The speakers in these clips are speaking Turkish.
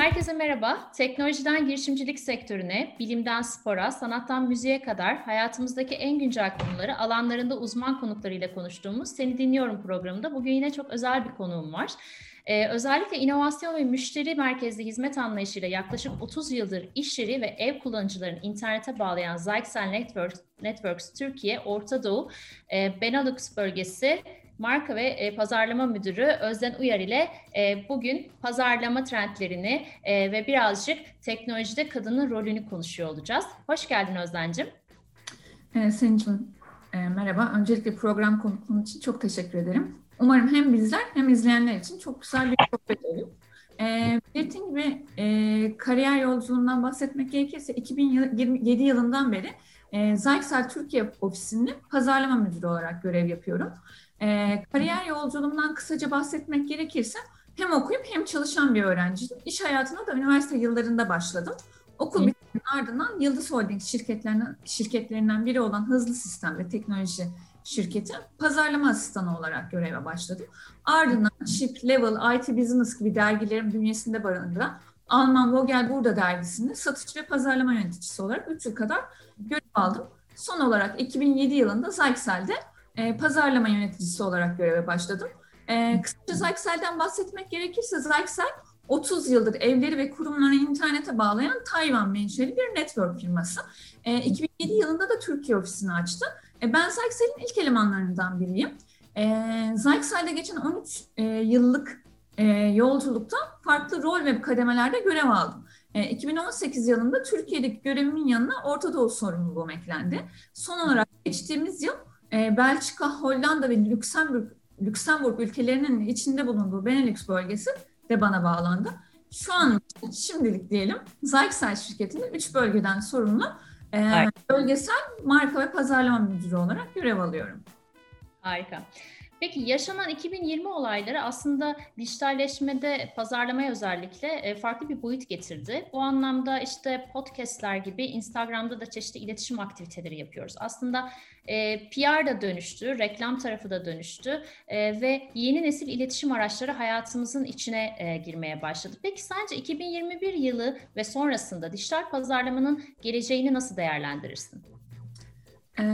Herkese merhaba. Teknolojiden girişimcilik sektörüne, bilimden spora, sanattan müziğe kadar hayatımızdaki en güncel konuları alanlarında uzman konuklarıyla konuştuğumuz Seni Dinliyorum programında bugün yine çok özel bir konuğum var. Ee, özellikle inovasyon ve müşteri merkezli hizmet anlayışıyla yaklaşık 30 yıldır iş yeri ve ev kullanıcılarını internete bağlayan Zyxel Networks, Networks Türkiye, Orta Doğu, e, Benelux bölgesi Marka ve e, Pazarlama Müdürü Özden Uyar ile e, bugün pazarlama trendlerini e, ve birazcık teknolojide kadının rolünü konuşuyor olacağız. Hoş geldin Özden'cim. E, Senin e, merhaba. Öncelikle program konukluğun için çok teşekkür ederim. Umarım hem bizler hem izleyenler için çok güzel bir sohbet olur. E, belirttiğim gibi e, kariyer yolculuğundan bahsetmek gerekirse 2027 yılından beri e, Zyxel Türkiye ofisinin pazarlama müdürü olarak görev yapıyorum. E, kariyer yolculuğumdan kısaca bahsetmek gerekirse hem okuyup hem çalışan bir öğrenciydim. İş hayatına da üniversite yıllarında başladım. Okul bitiminin ardından Yıldız Holding şirketlerinden, şirketlerinden biri olan Hızlı Sistem ve Teknoloji şirketi pazarlama asistanı olarak göreve başladım. Ardından Chip, Level, IT Business gibi dergilerin bünyesinde barındıran Alman Vogel Burada dergisinde satış ve pazarlama yöneticisi olarak 3 yıl kadar görev aldım. Son olarak 2007 yılında Zyxel'de e, pazarlama yöneticisi olarak göreve başladım. E, kısaca Zyxel'den bahsetmek gerekirse Zyxel 30 yıldır evleri ve kurumları internete bağlayan Tayvan menşeli bir network firması. E, 2007 yılında da Türkiye ofisini açtı. E, ben Zyxel'in ilk elemanlarından biriyim. E, Zyxel'de geçen 13 e, yıllık e, yolculukta farklı rol ve kademelerde görev aldım. E, 2018 yılında Türkiye'deki görevimin yanına Orta Doğu sorumluluğum eklendi. Son olarak geçtiğimiz yıl e, Belçika, Hollanda ve Lüksemburg, Lüksemburg ülkelerinin içinde bulunduğu Benelux bölgesi de bana bağlandı. Şu an şimdilik diyelim Zyxel şirketinin 3 bölgeden sorumlu e, bölgesel marka ve pazarlama müdürü olarak görev alıyorum. Harika. Peki yaşanan 2020 olayları aslında dijitalleşmede pazarlamaya özellikle e, farklı bir boyut getirdi. Bu anlamda işte podcastler gibi Instagram'da da çeşitli iletişim aktiviteleri yapıyoruz. Aslında e, PR da dönüştü, reklam tarafı da dönüştü e, ve yeni nesil iletişim araçları hayatımızın içine girmeye başladı. Peki sence 2021 yılı ve sonrasında dijital pazarlamanın geleceğini nasıl değerlendirirsin? Ee,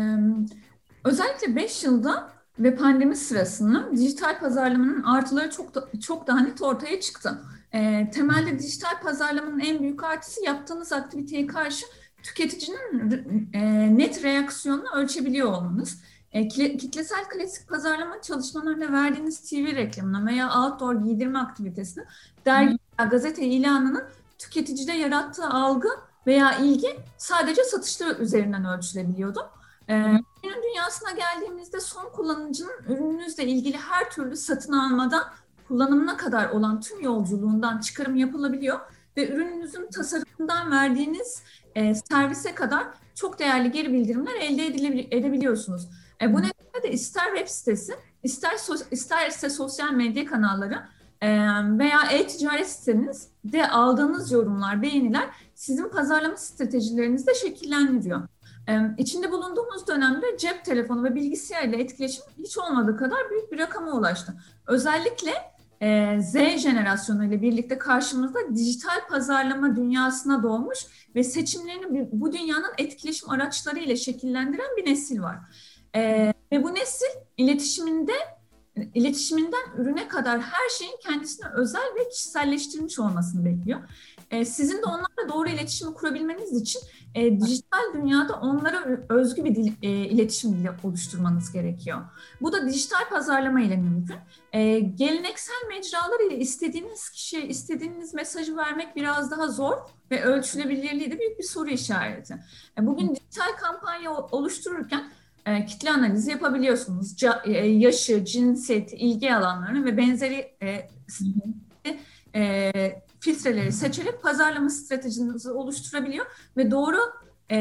özellikle 5 yılda ve pandemi sırasında dijital pazarlamanın artıları çok da, çok daha net ortaya çıktı. E, temelde dijital pazarlamanın en büyük artısı yaptığınız aktiviteye karşı tüketicinin e, net reaksiyonunu ölçebiliyor olmanız. E, kitlesel klasik pazarlama çalışmalarında verdiğiniz TV reklamına veya outdoor giydirme aktivitesine dergi veya gazete ilanının tüketicide yarattığı algı veya ilgi sadece satışları üzerinden ölçülebiliyordu. Ee, dünyasına geldiğimizde son kullanıcının ürününüzle ilgili her türlü satın almadan kullanımına kadar olan tüm yolculuğundan çıkarım yapılabiliyor ve ürününüzün tasarımından verdiğiniz e, servise kadar çok değerli geri bildirimler elde edebiliyorsunuz. E, bu nedenle de ister web sitesi, ister isterse sosyal medya kanalları e, veya e-ticaret siteniz de aldığınız yorumlar, beğeniler sizin pazarlama stratejilerinizde şekillendiriyor. İçinde bulunduğumuz dönemde cep telefonu ve bilgisayar ile etkileşim hiç olmadığı kadar büyük bir rakama ulaştı. Özellikle e, Z jenerasyonu ile birlikte karşımızda dijital pazarlama dünyasına doğmuş ve seçimlerini bu dünyanın etkileşim araçları ile şekillendiren bir nesil var. E, ve bu nesil iletişiminde iletişiminden ürüne kadar her şeyin kendisine özel ve kişiselleştirilmiş olmasını bekliyor. E, sizin de onlarla doğru iletişimi kurabilmeniz için e, dijital dünyada onlara özgü bir dil, e, iletişim dili oluşturmanız gerekiyor. Bu da dijital pazarlama ile mümkün. E, geleneksel mecralar ile istediğiniz kişiye istediğiniz mesajı vermek biraz daha zor ve ölçülebilirliği de büyük bir soru işareti. E, bugün dijital kampanya oluştururken e, kitle analizi yapabiliyorsunuz. Ca, e, yaşı, cinsiyet, ilgi alanlarını ve benzeri e, e, filtreleri seçerek pazarlama stratejinizi oluşturabiliyor ve doğru e,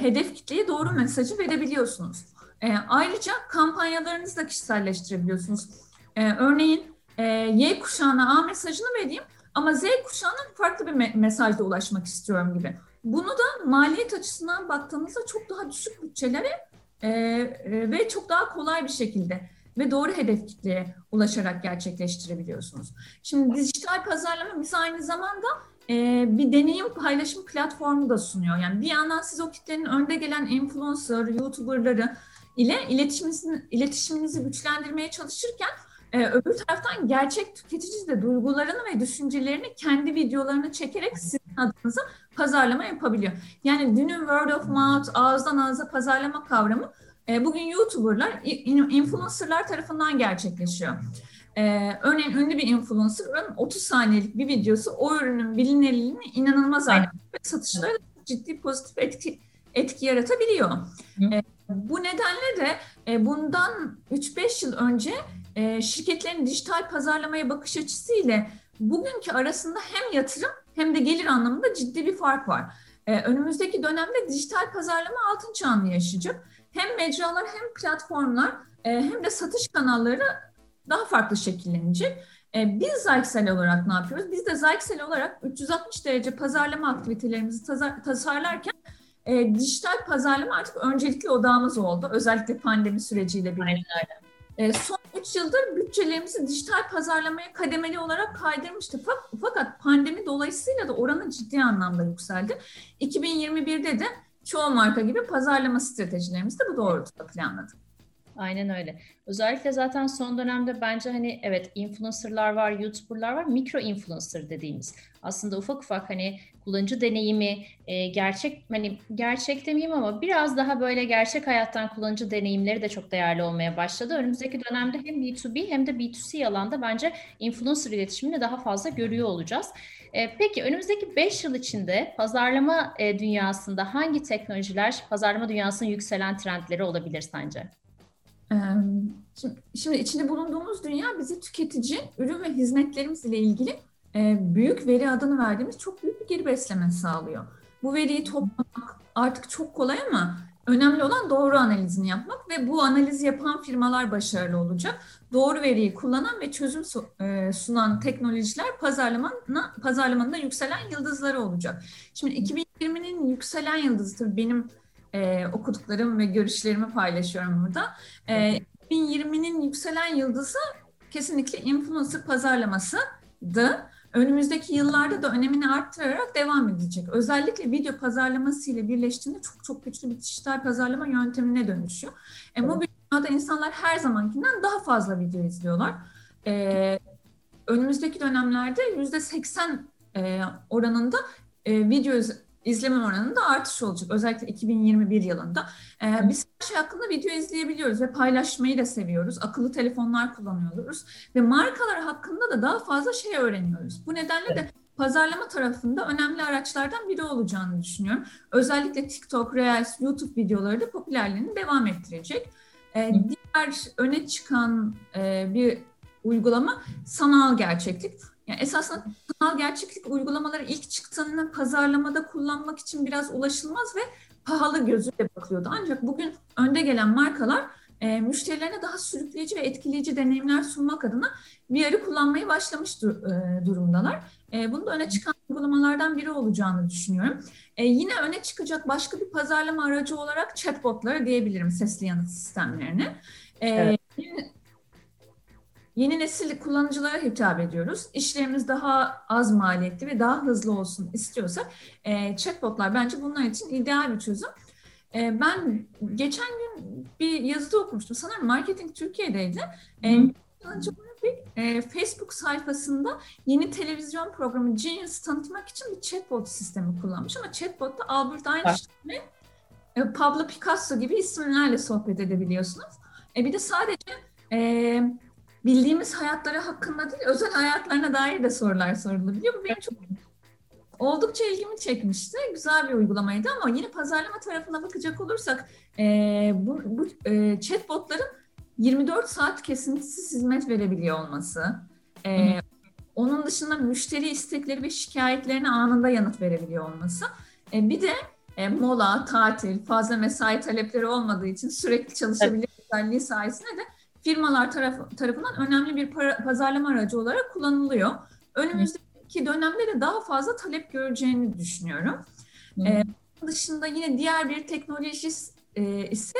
hedef kitleye doğru mesajı verebiliyorsunuz. E, ayrıca kampanyalarınızı da kişiselleştirebiliyorsunuz. E, örneğin e, Y kuşağına A mesajını vereyim ama Z kuşağına farklı bir me- mesajla ulaşmak istiyorum gibi. Bunu da maliyet açısından baktığınızda çok daha düşük bütçelere e, e, ve çok daha kolay bir şekilde ve doğru hedef kitleye ulaşarak gerçekleştirebiliyorsunuz. Şimdi dijital pazarlama biz aynı zamanda bir deneyim paylaşım platformu da sunuyor. Yani bir yandan siz o kitlenin önde gelen influencer, YouTuber'ları ile iletişiminizi, iletişiminizi güçlendirmeye çalışırken e, öbür taraftan gerçek tüketici de duygularını ve düşüncelerini kendi videolarını çekerek sizin adınıza pazarlama yapabiliyor. Yani dünün word of mouth, ağızdan ağza pazarlama kavramı e, bugün YouTuber'lar, influencer'lar tarafından gerçekleşiyor. Ee, örneğin ünlü bir influencer'ın 30 saniyelik bir videosu o ürünün bilinirliğini inanılmaz artırıyor ve satışlara ciddi pozitif etki, etki yaratabiliyor. Ee, bu nedenle de e, bundan 3-5 yıl önce e, şirketlerin dijital pazarlamaya bakış açısı ile bugünkü arasında hem yatırım hem de gelir anlamında ciddi bir fark var. E, önümüzdeki dönemde dijital pazarlama altın çağını yaşayacak. Hem mecralar hem platformlar e, hem de satış kanalları daha farklı şekillenecek. E, biz Zyxel olarak ne yapıyoruz? Biz de Zyxel olarak 360 derece pazarlama aktivitelerimizi tasarlarken e, dijital pazarlama artık öncelikli odağımız oldu. Özellikle pandemi süreciyle birlikte. E, son 3 yıldır bütçelerimizi dijital pazarlamaya kademeli olarak kaydırmıştı. Fakat pandemi dolayısıyla da oranı ciddi anlamda yükseldi. 2021'de de çoğu marka gibi pazarlama stratejilerimizi de bu doğrultuda planladık. Aynen öyle. Özellikle zaten son dönemde bence hani evet influencerlar var, youtuberlar var, mikro influencer dediğimiz. Aslında ufak ufak hani kullanıcı deneyimi, e, gerçek hani gerçek demeyeyim ama biraz daha böyle gerçek hayattan kullanıcı deneyimleri de çok değerli olmaya başladı. Önümüzdeki dönemde hem B2B hem de B2C alanda bence influencer iletişimini daha fazla görüyor olacağız. E, peki önümüzdeki 5 yıl içinde pazarlama e, dünyasında hangi teknolojiler pazarlama dünyasının yükselen trendleri olabilir sence? Şimdi, şimdi içinde bulunduğumuz dünya bizi tüketici, ürün ve hizmetlerimiz ile ilgili büyük veri adını verdiğimiz çok büyük bir geri besleme sağlıyor. Bu veriyi toplamak artık çok kolay ama önemli olan doğru analizini yapmak ve bu analizi yapan firmalar başarılı olacak. Doğru veriyi kullanan ve çözüm sunan teknolojiler pazarlamana, pazarlamanın yükselen yıldızları olacak. Şimdi 2020'nin yükselen yıldızı tabii benim e, okuduklarım ve görüşlerimi paylaşıyorum burada. E, 2020'nin yükselen yıldızı kesinlikle influencer pazarlamasıydı. Önümüzdeki yıllarda da önemini arttırarak devam edecek. Özellikle video pazarlaması ile birleştiğinde çok çok güçlü bir dijital pazarlama yöntemine dönüşüyor. E, mobil dünyada insanlar her zamankinden daha fazla video izliyorlar. E, önümüzdeki dönemlerde yüzde 80 e, oranında e, video izleme oranında artış olacak. Özellikle 2021 yılında. Ee, biz her şey hakkında video izleyebiliyoruz ve paylaşmayı da seviyoruz. Akıllı telefonlar kullanıyoruz ve markalar hakkında da daha fazla şey öğreniyoruz. Bu nedenle de pazarlama tarafında önemli araçlardan biri olacağını düşünüyorum. Özellikle TikTok, Reels, YouTube videoları da popülerliğini devam ettirecek. Ee, diğer öne çıkan e, bir uygulama sanal gerçeklik. Yani esasında sanal gerçeklik uygulamaları ilk çıktığında pazarlamada kullanmak için biraz ulaşılmaz ve pahalı gözüyle bakılıyordu. Ancak bugün önde gelen markalar e, müşterilerine daha sürükleyici ve etkileyici deneyimler sunmak adına VR'ı kullanmayı başlamış dur, e, durumdalar. E, bunun da öne çıkan uygulamalardan biri olacağını düşünüyorum. E, yine öne çıkacak başka bir pazarlama aracı olarak chatbotları diyebilirim sesli yanıt sistemlerini. E, evet. Yeni nesil kullanıcılara hitap ediyoruz. İşlerimiz daha az maliyetli ve daha hızlı olsun istiyorsak e, chatbotlar bence bunlar için ideal bir çözüm. E, ben geçen gün bir yazıda okumuştum. Sanırım Marketing Türkiye'deydi. E, e, Facebook sayfasında yeni televizyon programı Genius tanıtmak için bir chatbot sistemi kullanmış ama chatbotta Albert Einstein ve e, Pablo Picasso gibi isimlerle sohbet edebiliyorsunuz. E, bir de sadece e, bildiğimiz hayatları hakkında değil, özel hayatlarına dair de sorular sorulabiliyor. Bu benim çok oldukça ilgimi çekmişti. Güzel bir uygulamaydı ama yine pazarlama tarafına bakacak olursak e, bu, bu e, chatbotların 24 saat kesintisiz hizmet verebiliyor olması, e, onun dışında müşteri istekleri ve şikayetlerine anında yanıt verebiliyor olması, e, bir de e, mola, tatil, fazla mesai talepleri olmadığı için sürekli çalışabilir özelliği sayesinde de firmalar taraf, tarafından önemli bir para, pazarlama aracı olarak kullanılıyor. Önümüzdeki dönemde de daha fazla talep göreceğini düşünüyorum. Ee, dışında yine diğer bir teknoloji e, ise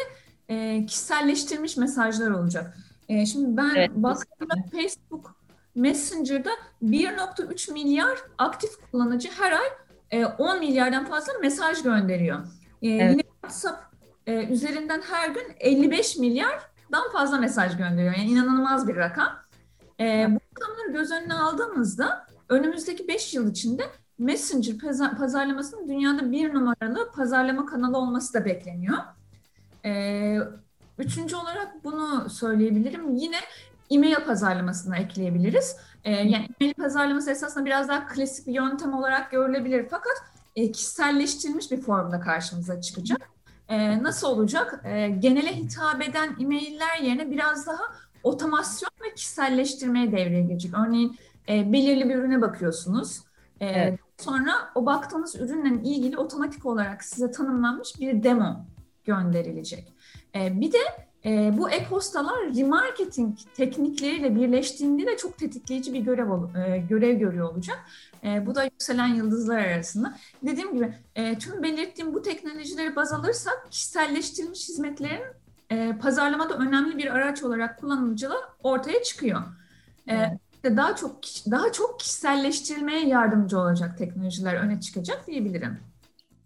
e, kişiselleştirilmiş mesajlar olacak. E, şimdi ben evet. baktığımda Facebook Messenger'da 1.3 milyar aktif kullanıcı her ay 10 milyardan fazla mesaj gönderiyor. Evet. Yine WhatsApp üzerinden her gün 55 milyardan fazla mesaj gönderiyor. Yani inanılmaz bir rakam. Bu rakamları göz önüne aldığımızda önümüzdeki 5 yıl içinde Messenger pazarlamasının dünyada bir numaralı pazarlama kanalı olması da bekleniyor. Ee, üçüncü olarak bunu söyleyebilirim. Yine e-mail pazarlamasına ekleyebiliriz. Ee, yani e-mail pazarlaması esasında biraz daha klasik bir yöntem olarak görülebilir fakat e, kişiselleştirilmiş bir formda karşımıza çıkacak. E, nasıl olacak? E, genele hitap eden e-mailler yerine biraz daha otomasyon ve kişiselleştirmeye devreye girecek. Örneğin e, belirli bir ürüne bakıyorsunuz. E, evet. Sonra o baktığınız ürünle ilgili otomatik olarak size tanımlanmış bir demo gönderilecek. E, bir de e, bu e-postalar remarketing teknikleriyle birleştiğinde de çok tetikleyici bir görev e, görev görüyor olacak. E, bu da yükselen yıldızlar arasında. Dediğim gibi e, tüm belirttiğim bu teknolojileri baz alırsak kişiselleştirilmiş hizmetlerin e, pazarlamada önemli bir araç olarak kullanıcılar ortaya çıkıyor. E, evet daha çok daha çok kişiselleştirilmeye yardımcı olacak teknolojiler öne çıkacak diyebilirim.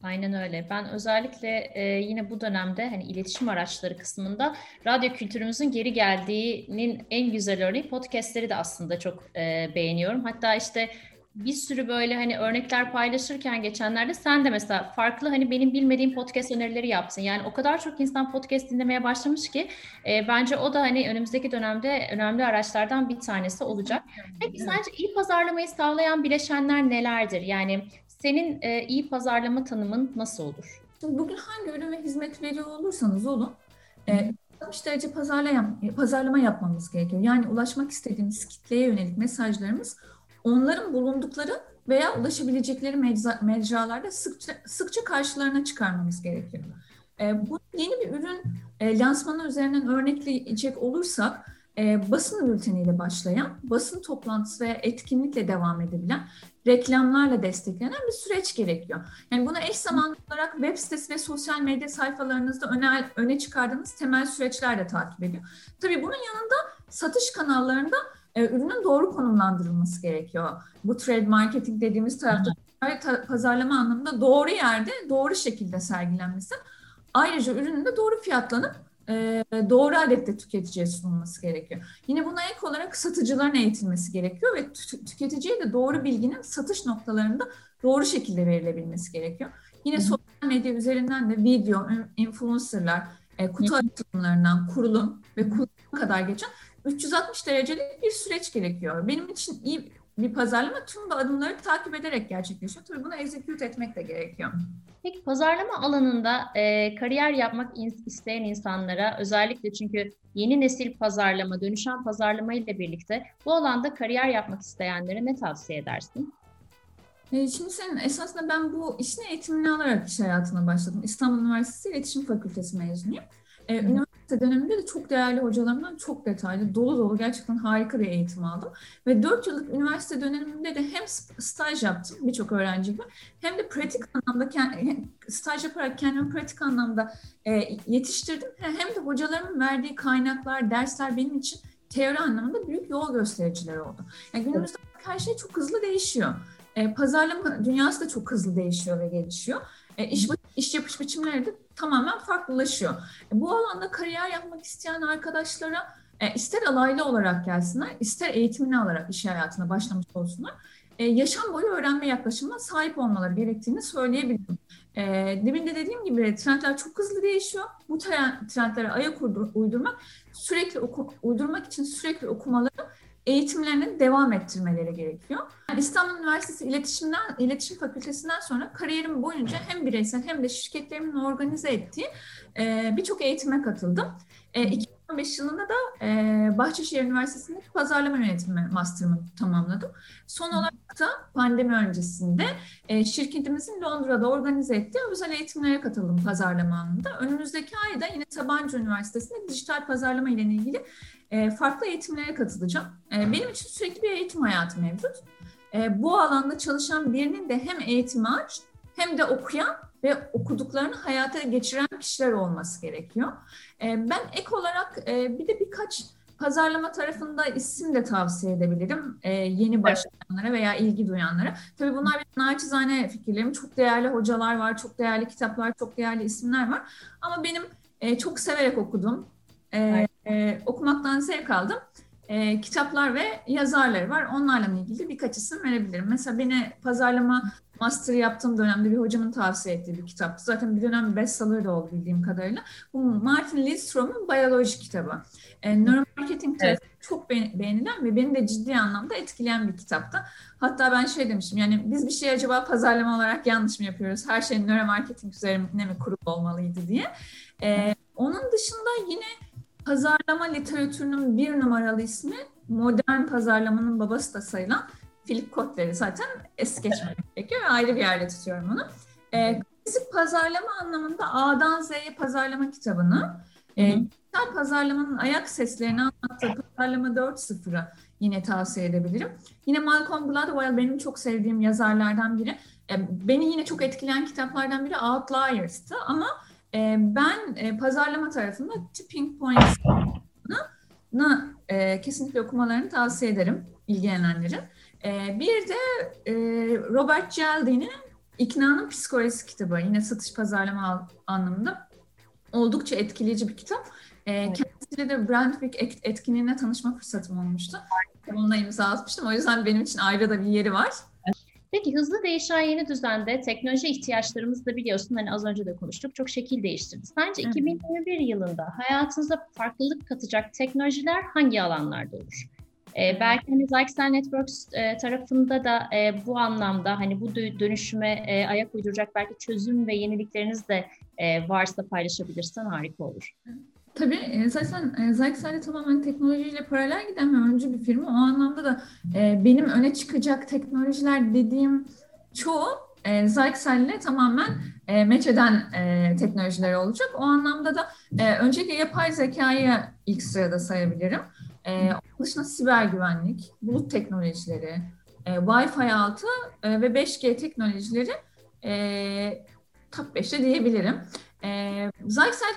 Aynen öyle. Ben özellikle e, yine bu dönemde hani iletişim araçları kısmında radyo kültürümüzün geri geldiğinin en güzel örneği podcastleri de aslında çok e, beğeniyorum. Hatta işte bir sürü böyle hani örnekler paylaşırken geçenlerde sen de mesela farklı hani benim bilmediğim podcast önerileri yaptın. Yani o kadar çok insan podcast dinlemeye başlamış ki e, bence o da hani önümüzdeki dönemde önemli araçlardan bir tanesi olacak. Peki sence iyi pazarlamayı sağlayan bileşenler nelerdir? Yani senin e, iyi pazarlama tanımın nasıl olur? Bugün hangi ürün ve hizmet veriyor olursanız olun, e, 60 derece pazarlama, pazarlama yapmamız gerekiyor. Yani ulaşmak istediğimiz kitleye yönelik mesajlarımız onların bulundukları veya ulaşabilecekleri mecra, mecralarda sıkça, sıkça karşılarına çıkarmamız gerekiyor. E, bu yeni bir ürün e, lansmanı üzerinden örnekleyecek olursak e, basın bülteniyle başlayan, basın toplantısı veya etkinlikle devam edebilen, reklamlarla desteklenen bir süreç gerekiyor. Yani buna eş zamanlı olarak web sitesi ve sosyal medya sayfalarınızda öne, öne çıkardığınız temel süreçler de takip ediyor. Tabii bunun yanında satış kanallarında e, ürünün doğru konumlandırılması gerekiyor. Bu trade marketing dediğimiz tarafta pazarlama anlamında doğru yerde doğru şekilde sergilenmesi. Ayrıca ürünün de doğru fiyatlanıp e, doğru adette tüketiciye sunulması gerekiyor. Yine buna ek olarak satıcıların eğitilmesi gerekiyor ve tüketiciye de doğru bilginin satış noktalarında doğru şekilde verilebilmesi gerekiyor. Yine Hı. sosyal medya üzerinden de video, influencerlar, e, kutu açılımlarından kurulum ve kullanım kadar geçen 360 derecelik bir süreç gerekiyor. Benim için iyi bir pazarlama tüm bu adımları takip ederek gerçekleşiyor. Tabii bunu execute etmek de gerekiyor. Peki pazarlama alanında e, kariyer yapmak isteyen insanlara özellikle çünkü yeni nesil pazarlama, dönüşen pazarlama ile birlikte bu alanda kariyer yapmak isteyenlere ne tavsiye edersin? E, şimdi senin esasında ben bu işin eğitimini alarak iş hayatına başladım. İstanbul Üniversitesi İletişim Fakültesi mezunuyum. Ee, üniversite döneminde de çok değerli hocalarımdan çok detaylı, dolu dolu gerçekten harika bir eğitim aldım. Ve 4 yıllık üniversite döneminde de hem staj yaptım birçok öğrenci gibi hem de pratik anlamda staj yaparak kendimi pratik anlamda e, yetiştirdim. Hem de hocalarımın verdiği kaynaklar, dersler benim için teori anlamında büyük yol göstericileri oldu. Yani günümüzde her şey çok hızlı değişiyor. E, pazarlama dünyası da çok hızlı değişiyor ve gelişiyor. E, iş, iş yapış biçimleri de tamamen farklılaşıyor. E, bu alanda kariyer yapmak isteyen arkadaşlara e, ister alaylı olarak gelsinler, ister eğitimini alarak iş hayatına başlamış olsunlar. E, yaşam boyu öğrenme yaklaşımına sahip olmaları gerektiğini söyleyebilirim. E, demin de dediğim gibi trendler çok hızlı değişiyor. Bu trendlere ayak uydurmak, sürekli oku, uydurmak için sürekli okumaları eğitimlerini devam ettirmeleri gerekiyor. Yani İstanbul Üniversitesi İletişimden, İletişim Fakültesinden sonra kariyerim boyunca hem bireysel hem de şirketlerimin organize ettiği e, birçok eğitime katıldım. E, 2015 yılında da e, Bahçeşehir Üniversitesi'nde pazarlama yönetimi master'ımı tamamladım. Son olarak da pandemi öncesinde e, şirketimizin Londra'da organize ettiği özel eğitimlere katıldım pazarlama alanında. Önümüzdeki ayda yine Sabancı Üniversitesi'nde dijital pazarlama ile ilgili e, farklı eğitimlere katılacağım. E, benim için sürekli bir eğitim hayatı mevcut. E, bu alanda çalışan birinin de hem eğitimi aç hem de okuyan ve okuduklarını hayata geçiren kişiler olması gerekiyor. E, ben ek olarak e, bir de birkaç pazarlama tarafında isim de tavsiye edebilirim. E, yeni başlayanlara veya ilgi duyanlara. Tabii bunlar benim naçizane fikirlerim. Çok değerli hocalar var, çok değerli kitaplar, çok değerli isimler var. Ama benim e, çok severek okudum. E, e, okumaktan zevk aldım. E, kitaplar ve yazarları var. Onlarla ilgili birkaç isim verebilirim. Mesela beni pazarlama master yaptığım dönemde bir hocamın tavsiye ettiği bir kitaptı. Zaten bir dönem bestseller de oldu bildiğim kadarıyla. Bu Martin Lindstrom'un biyoloji kitabı. E, nöromarketing evet. çok beğenilen ve beni de ciddi anlamda etkileyen bir kitaptı. Hatta ben şey demiştim yani biz bir şey acaba pazarlama olarak yanlış mı yapıyoruz? Her şey nöromarketing üzerine mi kurulu olmalıydı diye. E, onun dışında yine pazarlama literatürünün bir numaralı ismi modern pazarlamanın babası da sayılan Philip Kotler'i zaten es geçmemek gerekiyor ve ayrı bir yerde tutuyorum onu. E, klasik pazarlama anlamında A'dan Z'ye pazarlama kitabını, e, dijital pazarlamanın ayak seslerini anlattığı Pazarlama 4.0'ı yine tavsiye edebilirim. Yine Malcolm Gladwell benim çok sevdiğim yazarlardan biri. E, beni yine çok etkileyen kitaplardan biri Outliers'tı ama e, ben e, pazarlama tarafında Tipping Points'ını e, kesinlikle okumalarını tavsiye ederim ilgilenenlerin. E, bir de e, Robert Cialdini'nin İkna'nın Psikolojisi kitabı. Yine satış pazarlama anlamında oldukça etkileyici bir kitap. E, evet. Kendisiyle de Brandwick etkinliğine tanışma fırsatım olmuştu. Onunla imza atmıştım. O yüzden benim için ayrı da bir yeri var. Peki hızlı değişen yeni düzende teknoloji ihtiyaçlarımızı da biliyorsun hani az önce de konuştuk çok şekil değiştirdi. Sence 2021 yılında hayatınıza farklılık katacak teknolojiler hangi alanlarda olur? E, belki hani Zyxel Networks e, tarafında da e, bu anlamda hani bu dönüşüme e, ayak uyduracak belki çözüm ve yenilikleriniz de e, varsa paylaşabilirsen harika olur. Tabii e, zaten e, Zyxel tamamen teknolojiyle paralel giden ve öncü bir firma. O anlamda da e, benim öne çıkacak teknolojiler dediğim çoğu e, Zyxel'le tamamen e, meç e, teknolojiler olacak. O anlamda da e, öncelikle yapay zekayı ilk sırada sayabilirim. E, onun dışında siber güvenlik, bulut teknolojileri, e, Wi-Fi altı e, ve 5G teknolojileri e, top 5'te diyebilirim. E, Zyxel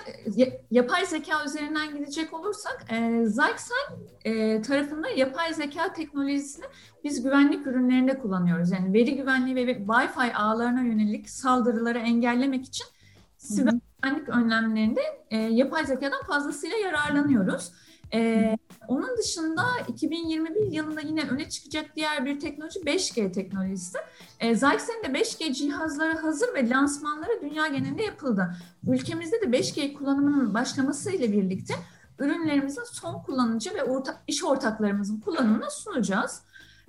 yapay zeka üzerinden gidecek olursak e, Zyxel e, tarafında yapay zeka teknolojisini biz güvenlik ürünlerinde kullanıyoruz. Yani veri güvenliği ve Wi-Fi ağlarına yönelik saldırıları engellemek için siber güvenlik önlemlerinde e, yapay zekadan fazlasıyla yararlanıyoruz. Ee, onun dışında 2021 yılında yine öne çıkacak diğer bir teknoloji 5G teknolojisi. Ee, Zyxen'in de 5G cihazları hazır ve lansmanları dünya genelinde yapıldı. Ülkemizde de 5G kullanımının başlamasıyla birlikte ürünlerimizin son kullanıcı ve orta, iş ortaklarımızın kullanımına sunacağız.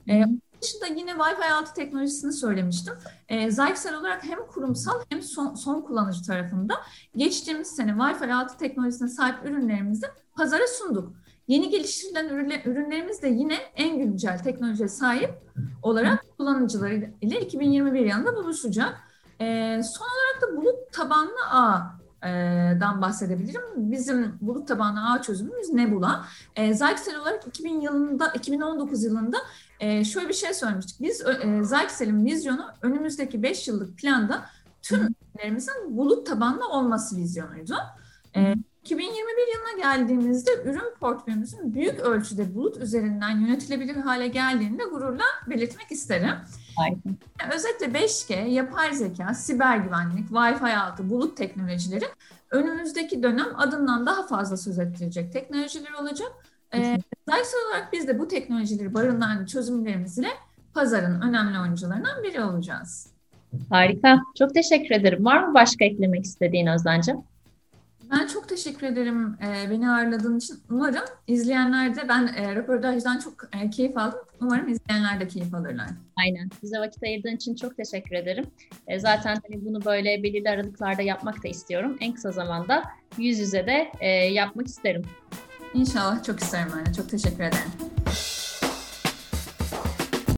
Ee, dışında yine Wi-Fi 6 teknolojisini söylemiştim. E, Zyxel olarak hem kurumsal hem son, son kullanıcı tarafında geçtiğimiz sene Wi-Fi 6 teknolojisine sahip ürünlerimizi pazara sunduk. Yeni geliştirilen ürünlerimiz de yine en güncel teknolojiye sahip olarak kullanıcıları ile 2021 yılında buluşacak. E, son olarak da bulut tabanlı ağdan bahsedebilirim. Bizim bulut tabanlı ağ çözümümüz Nebula. E, Zyxel olarak 2000 yılında, 2019 yılında e, şöyle bir şey söylemiştik. Biz e, Zyxel'in vizyonu önümüzdeki 5 yıllık planda tüm ürünlerimizin bulut tabanlı olması vizyonuydu. E, 2021 yılına geldiğimizde ürün portföyümüzün büyük ölçüde bulut üzerinden yönetilebilir hale geldiğini de gururla belirtmek isterim. Aynen. Özetle 5G, yapay zeka, siber güvenlik, Wi-Fi altı bulut teknolojileri önümüzdeki dönem adından daha fazla söz edilecek teknolojiler olacak. Ee, olarak biz de bu teknolojileri barındıran çözümlerimizle pazarın önemli oyuncularından biri olacağız. Harika. Çok teşekkür ederim. Var mı başka eklemek istediğin Özlemciğim? Ben çok teşekkür ederim e, beni ağırladığın için. Umarım izleyenler de ben e, röportajdan çok e, keyif aldım. Umarım izleyenler de keyif alırlar. Aynen. Bize vakit ayırdığın için çok teşekkür ederim. E, zaten hani bunu böyle belirli aralıklarda yapmak da istiyorum. En kısa zamanda yüz yüze de e, yapmak isterim. İnşallah çok isterim yani. Çok teşekkür ederim.